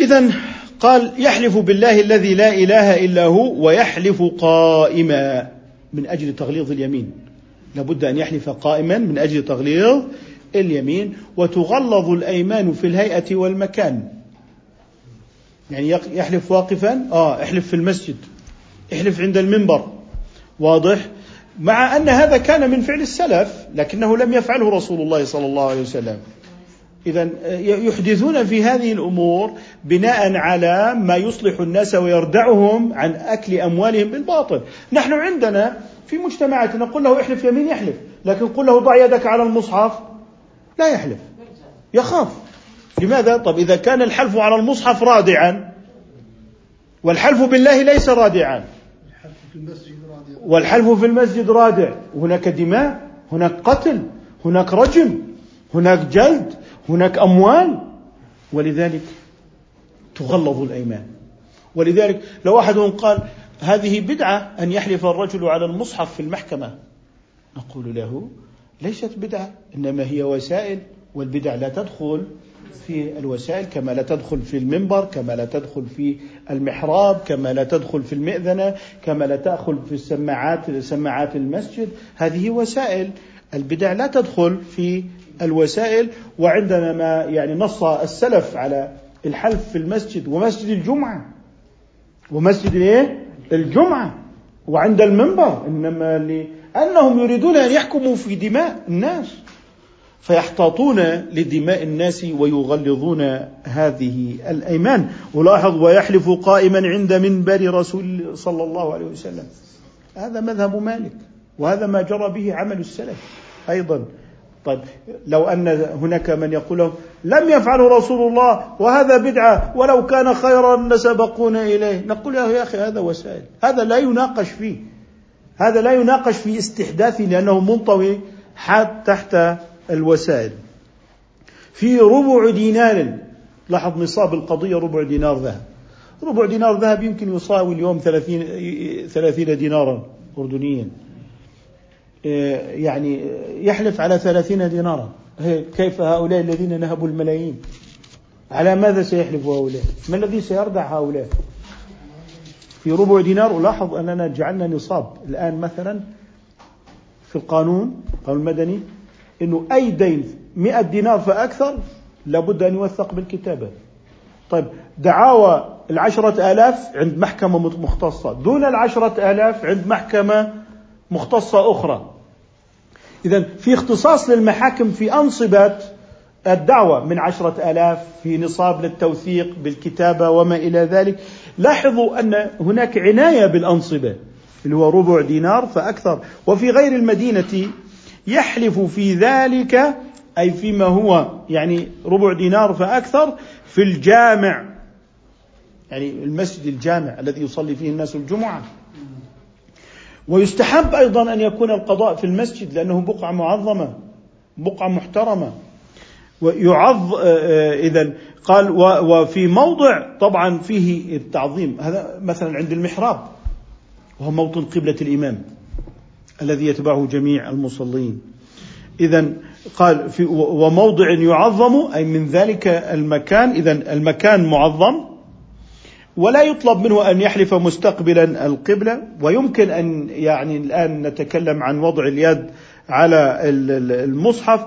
اذا قال يحلف بالله الذي لا إله إلا هو ويحلف قائما من أجل تغليظ اليمين. لابد أن يحلف قائما من أجل تغليظ اليمين. وتغلظ الأيمان في الهيئة والمكان. يعني يحلف واقفا؟ آه احلف في المسجد. احلف عند المنبر. واضح؟ مع أن هذا كان من فعل السلف لكنه لم يفعله رسول الله صلى الله عليه وسلم. آه، يحدثون في هذه الأمور بناء على ما يصلح الناس ويردعهم عن أكل أموالهم بالباطل. نحن عندنا في مجتمعاتنا نقول له احلف يمين يحلف لكن قل له ضع يدك على المصحف لا يحلف. يخاف. لماذا؟ طب إذا كان الحلف على المصحف رادعا والحلف بالله ليس رادعا. والحلف في المسجد رادع. وهناك دماء هناك قتل هناك رجم هناك جلد هناك أموال. ولذلك تغلظ الأيمان. ولذلك لو أحد قال هذه بدعة أن يحلف الرجل على المصحف في المحكمة نقول له ليست بدعة إنما هي وسائل والبدع لا تدخل. في الوسائل كما لا تدخل في المنبر كما لا تدخل في المحراب كما لا تدخل في المئذنة كما لا تدخل في السماعات سماعات المسجد. هذه وسائل. البدع لا تدخل في الوسائل وعندنا ما يعني نص السلف على الحلف في المسجد ومسجد الجمعة. ومسجد إيه؟ الجمعة. وعند المنبر إنما لأنهم يريدون أن يحكموا في دماء الناس. فيحتاطون لدماء الناس ويغلظون هذه الأيمان. ولاحظ ويحلف قائما عند منبر رسول صلى الله عليه وسلم. هذا مذهب مالك وهذا ما جرى به عمل السلف أيضا. طيب لو أن هناك من يقول لم يفعله رسول الله وهذا بدعة ولو كان خيرا لسبقونا إليه. نقول يا أخي هذا وسائل. هذا لا يناقش فيه. هذا لا يناقش في استحداثه لأنه منطوي حاد تحت الوسائل. في ربع دينار لاحظ نصاب القضية ربع دينار ذهب. ربع دينار ذهب يمكن يساوي اليوم ثلاثين, ثلاثين دينارا أردنيا. يعني يحلف على ثلاثين دينارا. كيف هؤلاء الذين نهبوا الملايين؟ على ماذا سيحلف هؤلاء؟ ما الذي سيردع هؤلاء؟ في ربع دينار ألاحظ أننا جعلنا نصاب. الآن مثلا في القانون القانون المدني إنه أي دين 100 دينار فاكثر لابد أن يوثق بالكتابة. طيب دعاوى العشرة آلاف عند محكمة مختصة. دون العشرة آلاف عند محكمة مختصة أخرى. إذا في اختصاص للمحاكم في أنصبة الدعوة من عشرة آلاف في نصاب للتوثيق بالكتابة وما إلى ذلك. لاحظوا أن هناك عناية بالأنصبة اللي هو ربع دينار فأكثر. وفي غير المدينة يحلف في ذلك أي فيما هو يعني ربع دينار فأكثر في الجامع. يعني المسجد الجامع الذي يصلي فيه الناس الجمعة. ويستحب أيضا أن يكون القضاء في المسجد لأنه بقعة معظمة بقعة محترمة. ويعظ آه، آه، إذا قال وفي موضع طبعا فيه التعظيم. هذا مثلا عند المحراب وهو موطن قبلة الإمام. الذي يتبعه جميع المصلين. إذا قال في وموضع يعظم أي من ذلك المكان إذا المكان معظم ولا يطلب منه أن يحلف مستقبلا القبلة ويمكن أن يعني الآن نتكلم عن وضع اليد على المصحف.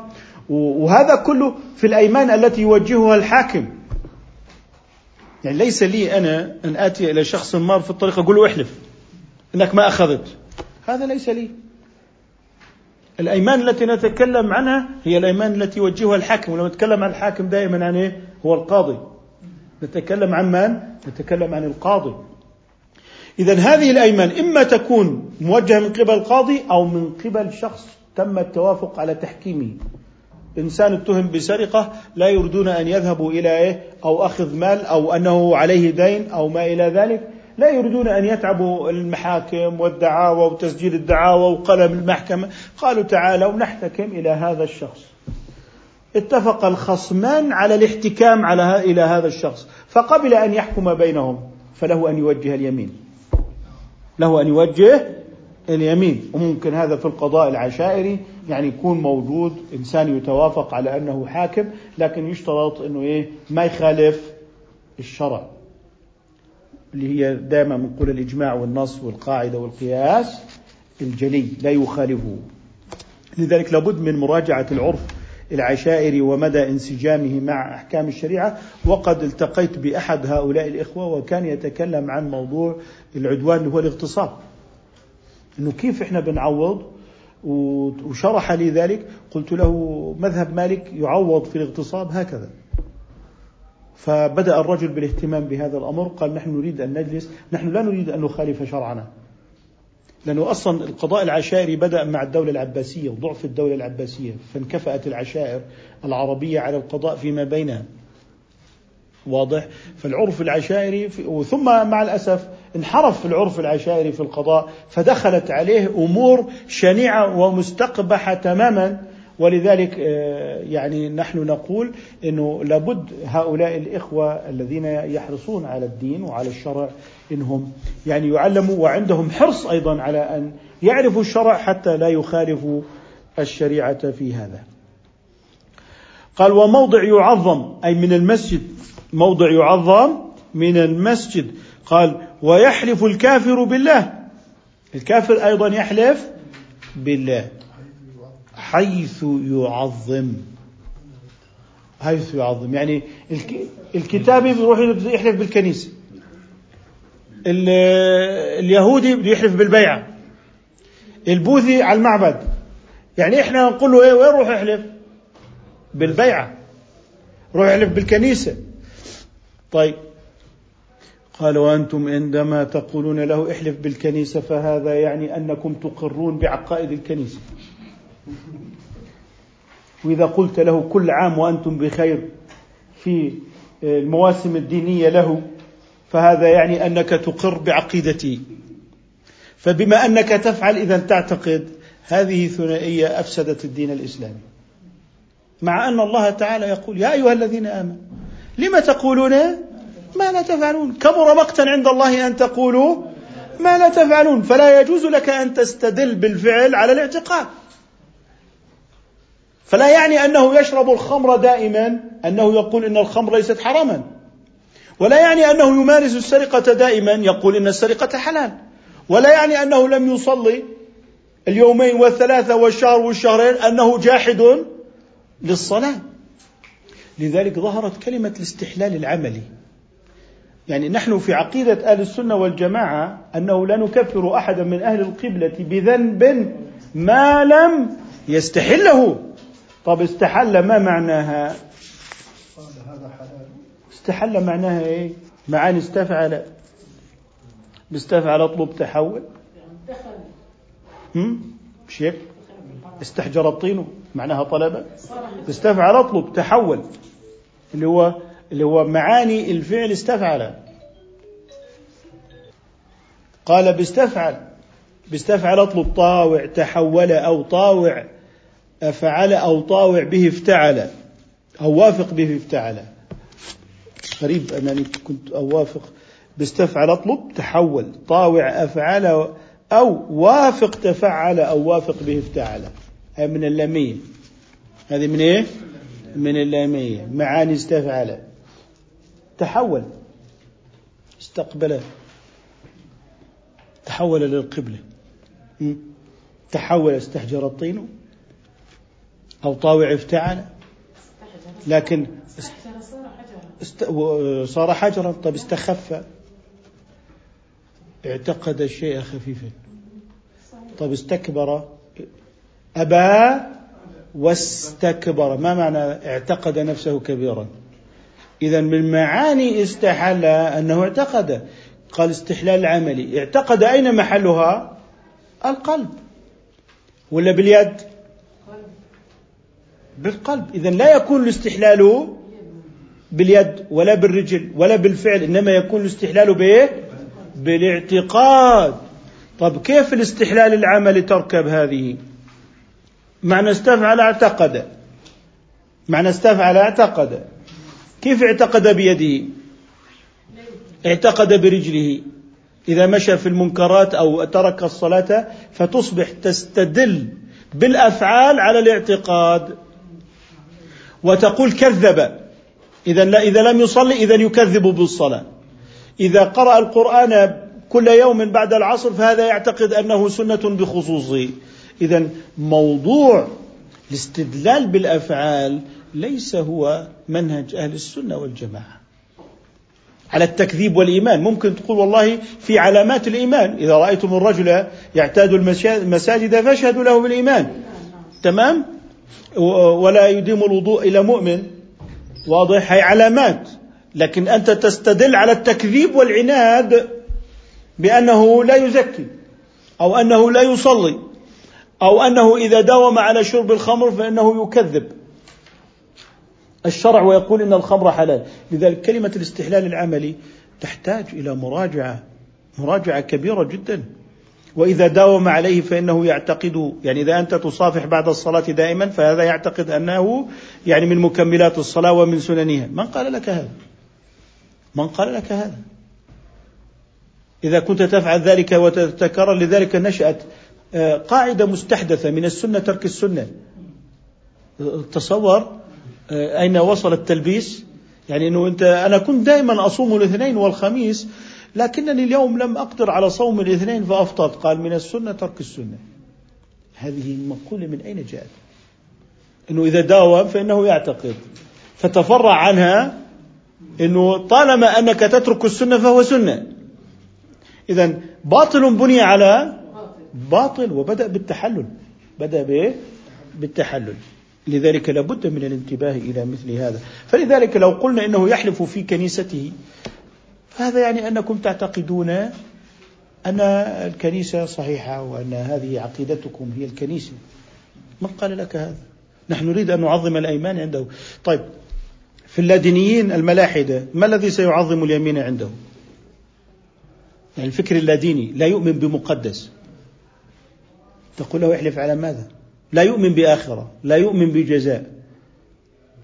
وهذا كله في الأيمان التي يوجهها الحاكم. يعني ليس لي أنا أن آتي إلى شخص مار في الطريق أقول له احلف أنك ما أخذت. هذا ليس لي. الأيمان التي نتكلم عنها هي الأيمان التي يوجهها الحاكم. ولما نتكلم عن الحاكم دائما عن إيه؟ هو القاضي. نتكلم عن من؟ نتكلم عن القاضي. إذا هذه الأيمان إما تكون موجهة من قبل القاضي أو من قبل شخص تم التوافق على تحكيمه. إنسان اتهم بسرقة لا يريدون أن يذهبوا إلى إيه؟ أو أخذ مال أو أنه عليه دين أو ما إلى ذلك. لا يريدون أن يتعبوا المحاكم والدعاوى وتسجيل الدعاوى وقلم المحكمة. قالوا تعالوا نحتكم إلى هذا الشخص. اتفق الخصمان على الاحتكام على إلى هذا الشخص. فقبل أن يحكم بينهم فله أن يوجه اليمين. له أن يوجه اليمين. وممكن هذا في القضاء العشائري يعني يكون موجود إنسان يتوافق على أنه حاكم لكن يشترط أنه إيه؟ ما يخالف الشرع. اللي هي دائما بنقول الإجماع والنص والقاعدة والقياس الجلي لا يخالفه. لذلك لابد من مراجعة العرف العشائري ومدى انسجامه مع أحكام الشريعة. وقد التقيت بأحد هؤلاء الإخوة وكان يتكلم عن موضوع العدوان اللي هو الاغتصاب. إنه كيف إحنا بنعوض؟ وشرح لي ذلك. قلت له مذهب مالك يعوض في الاغتصاب هكذا. فبدأ الرجل بالاهتمام بهذا الأمر قال نحن نريد أن نجلس نحن لا نريد أن نخالف شرعنا. لأنه أصلا القضاء العشائري بدأ مع الدولة العباسية وضعف الدولة العباسية فانكفأت العشائر العربية على القضاء فيما بينها. واضح؟ فالعرف العشائري ثم مع الأسف انحرف العرف العشائري في القضاء فدخلت عليه أمور شنيعة ومستقبحة تماما. ولذلك آه، يعني نحن نقول إنه لابد هؤلاء الإخوة الذين يحرصون على الدين وعلى الشرع إنهم يعني يعلموا وعندهم حرص أيضا على أن يعرفوا الشرع حتى لا يخالفوا الشريعة في هذا. قال وموضع يعظم أي من المسجد. موضع يعظم من المسجد. قال ويحلف الكافر بالله. الكافر أيضا يحلف بالله. حيث يعظم. حيث يعظم. يعني الكتابي بيروح يحلف بالكنيسة. اليهودي بده يحلف بالبيعة البوذي على المعبد. يعني إحنا نقول له إيه وين روح احلف بالبيعة روح احلف بالكنيسة. طيب. قال وأنتم عندما تقولون له احلف بالكنيسة فهذا يعني أنكم تقرون بعقائد الكنيسة. وإذا قلت له كل عام وأنتم بخير في المواسم الدينية له فهذا يعني أنك تقر بعقيدتي. فبما أنك تفعل إذا تعتقد هذه ثنائية أفسدت الدين الإسلامي. مع أن الله تعالى يقول يا أيها الذين آمنوا لم تقولون ما لا تفعلون؟ كبر مقتا عند الله أن تقولوا ما لا تفعلون. فلا يجوز لك أن تستدل بالفعل على الاعتقاد. فلا يعني أنه يشرب الخمر دائما أنه يقول إن الخمر ليست حراما. ولا يعني أنه يمارس السرقة دائما يقول إن السرقة حلال. ولا يعني أنه لم يصلي اليومين والثلاثة والشهر والشهرين أنه جاحد للصلاة. لذلك ظهرت كلمة الاستحلال العملي. يعني نحن في عقيدة أهل السنة والجماعة أنه لا نكفر أحدا من أهل القبلة بذنب ما لم يستحله. طب استحل ما معناها؟ استحل معناها إيه؟ معاني استفعل. باستفعل اطلب تحول. هم؟ مش هيك؟ استحجر الطين معناها طلب استفعل اطلب تحول. اللي هو اللي هو معاني الفعل استفعل. قال باستفعل. باستفعل اطلب طاوع تحول أو طاوع. أفعل أو طاوع به افتعل. أو وافق به افتعل. غريب أنني كنت أوافق باستفعل أطلب تحول. طاوع أفعل أو وافق تفعل أو وافق به افتعل. هذه من اللامية هذه من إيه؟ من اللامية معاني استفعل. تحول. استقبل. تحول للقبلة. تحول استحجر الطين. أو طاوع افتعل. لكن است... صار حجرا. طيب استخف. اعتقد الشيء خفيفا. طيب استكبر. أبى واستكبر. ما معنى اعتقد نفسه كبيرا؟ إذا من معاني استحل أنه اعتقد. قال استحلال العملي. اعتقد أين محلها؟ القلب. ولا باليد؟ بالقلب. إذا لا يكون الاستحلال باليد ولا بالرجل ولا بالفعل إنما يكون الاستحلال بإيه بالاعتقاد. طب كيف الاستحلال العملي تركب هذه؟ معنى استفعل اعتقد. معنى استفعل اعتقد. كيف اعتقد بيده؟ اعتقد برجله. إذا مشى في المنكرات أو ترك الصلاة فتصبح تستدل بالأفعال على الاعتقاد. وتقول كذب. إذا لا إذا لم يصلي إذا يكذب بالصلاة. إذا قرأ القرآن كل يوم بعد العصر فهذا يعتقد أنه سنة بخصوصه إذا موضوع الاستدلال بالأفعال ليس هو منهج أهل السنة والجماعة. على التكذيب والإيمان. ممكن تقول والله في علامات الإيمان. إذا رأيتم الرجل يعتاد المساجد فاشهدوا له بالإيمان. تمام؟ ولا يديم الوضوء إلى مؤمن. واضح؟ هي علامات. لكن أنت تستدل على التكذيب والعناد بأنه لا يزكي أو أنه لا يصلي أو أنه إذا داوم على شرب الخمر فإنه يكذب. الشرع ويقول إن الخمر حلال، لذلك كلمة الاستحلال العملي تحتاج إلى مراجعة مراجعة كبيرة جدا. وإذا داوم عليه فإنه يعتقد يعني إذا أنت تصافح بعد الصلاة دائما فهذا يعتقد أنه يعني من مكملات الصلاة ومن سننها، من قال لك هذا؟ من قال لك هذا؟ إذا كنت تفعل ذلك وتتكرر لذلك نشأت آه، قاعدة مستحدثة من السنة ترك السنة. تصور آه، أين وصل التلبيس يعني أنه أنت أنا كنت دائما أصوم الاثنين والخميس لكنني اليوم لم أقدر على صوم الاثنين فأفطرت قال من السنة ترك السنة. هذه المقولة من أين جاءت؟ أنه إذا داوم فإنه يعتقد. فتفرع عنها أنه طالما أنك تترك السنة فهو سنة. إذا باطل بني على باطل وبدأ بالتحلل. بدأ بإيه؟ بالتحلل. لذلك لابد من الانتباه إلى مثل هذا. فلذلك لو قلنا إنه يحلف في كنيسته فهذا يعني أنكم تعتقدون أن الكنيسة صحيحة وأن هذه عقيدتكم هي الكنيسة. من قال لك هذا؟ نحن نريد أن نعظم الأيمان عنده. طيب في اللادينيين الملاحدة ما الذي سيعظم اليمين عنده؟ يعني الفكر اللاديني لا يؤمن بمقدس. تقول له احلف على ماذا؟ لا يؤمن بآخرة لا يؤمن بجزاء.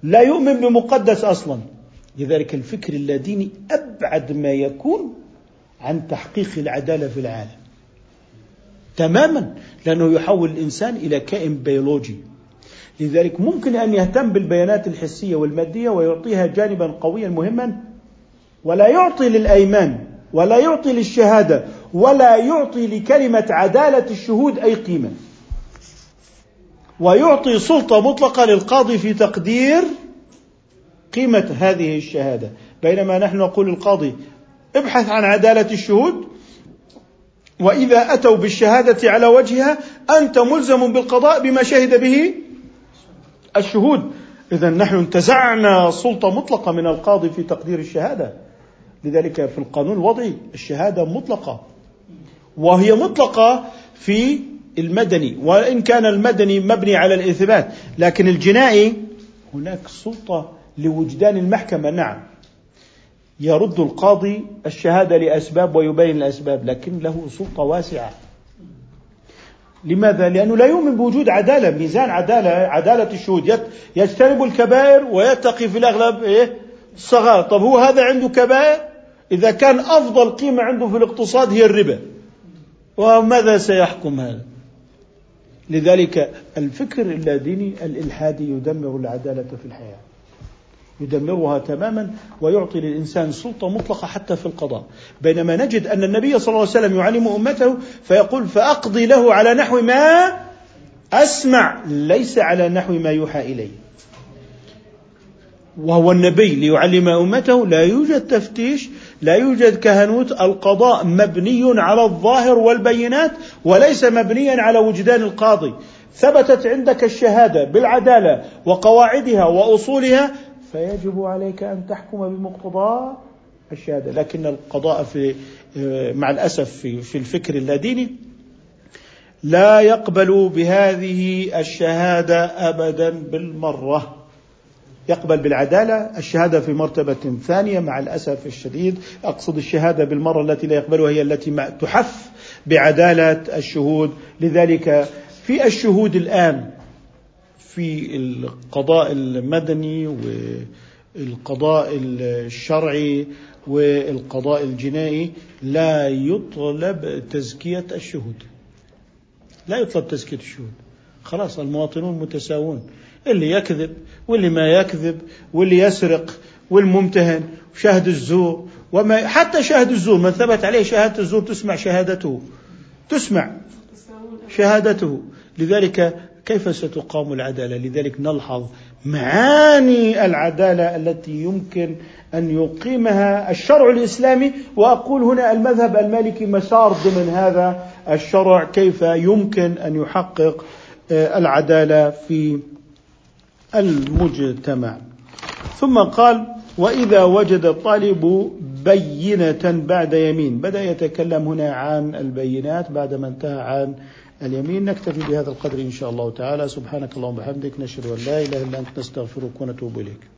لا يؤمن بمقدس أصلا. لذلك الفكر اللاديني أبعد ما يكون عن تحقيق العدالة في العالم. تماما لأنه يحول الإنسان إلى كائن بيولوجي. لذلك ممكن أن يهتم بالبيانات الحسية والمادية ويعطيها جانبا قويا مهما ولا يعطي للأيمان ولا يعطي للشهادة ولا يعطي لكلمة عدالة الشهود أي قيمة. ويعطي سلطة مطلقة للقاضي في تقدير قيمة هذه الشهادة. بينما نحن نقول للقاضي ابحث عن عدالة الشهود وإذا أتوا بالشهادة على وجهها أنت ملزم بالقضاء بما شهد به الشهود. إذا نحن انتزعنا سلطة مطلقة من القاضي في تقدير الشهادة. لذلك في القانون الوضعي الشهادة مطلقة. وهي مطلقة في المدني وإن كان المدني مبني على الإثبات. لكن الجنائي هناك سلطة لوجدان المحكمة نعم. يرد القاضي الشهادة لأسباب ويبين الأسباب لكن له سلطة واسعة. لماذا؟ لأنه لا يؤمن بوجود عدالة ميزان عدالة عدالة الشهود. يجتنب الكبائر ويتقي في الأغلب إيه؟ الصغائر طب هو هذا عنده كبائر؟ إذا كان أفضل قيمة عنده في الاقتصاد هي الربا. وماذا سيحكم هذا؟ لذلك الفكر اللاديني الإلحادي يدمر العدالة في الحياة. يدمرها تماما ويعطي للإنسان سلطة مطلقة حتى في القضاء. بينما نجد أن النبي صلى الله عليه وسلم يعلم أمته فيقول فأقضي له على نحو ما أسمع ليس على نحو ما يوحى إلي. وهو النبي ليعلم أمته لا يوجد تفتيش لا يوجد كهنوت القضاء مبني على الظاهر والبينات وليس مبنيا على وجدان القاضي. ثبتت عندك الشهادة بالعدالة وقواعدها وأصولها فيجب عليك أن تحكم بمقتضى الشهادة. لكن القضاء في مع الأسف في في الفكر اللاديني لا يقبل بهذه الشهادة ابدا بالمرة. يقبل بالعدالة. الشهادة في مرتبة ثانية مع الأسف الشديد. أقصد الشهادة بالمرة التي لا يقبلها هي التي تحف بعدالة الشهود. لذلك في الشهود الآن في القضاء المدني والقضاء الشرعي والقضاء الجنائي لا يطلب تزكية الشهود. لا يطلب تزكية الشهود. خلاص المواطنون متساوون. اللي يكذب واللي ما يكذب واللي يسرق والممتهن وشاهد الزور. وما حتى شاهد الزور من ثبت عليه شهادة الزور تسمع شهادته. تسمع شهادته. لذلك كيف ستقام العدالة؟ لذلك نلحظ معاني العدالة التي يمكن أن يقيمها الشرع الإسلامي. وأقول هنا المذهب المالكي مسار ضمن هذا الشرع كيف يمكن أن يحقق آه، العدالة في المجتمع. ثم قال وإذا وجد الطالب بينة بعد يمين. بدأ يتكلم هنا عن البينات بعد ما انتهى عن اليمين نكتفي بهذا القدر إن شاء الله تعالى. سبحانك اللهم وبحمدك نشهد أن لا إله إلا أنت نستغفرك ونتوب إليك.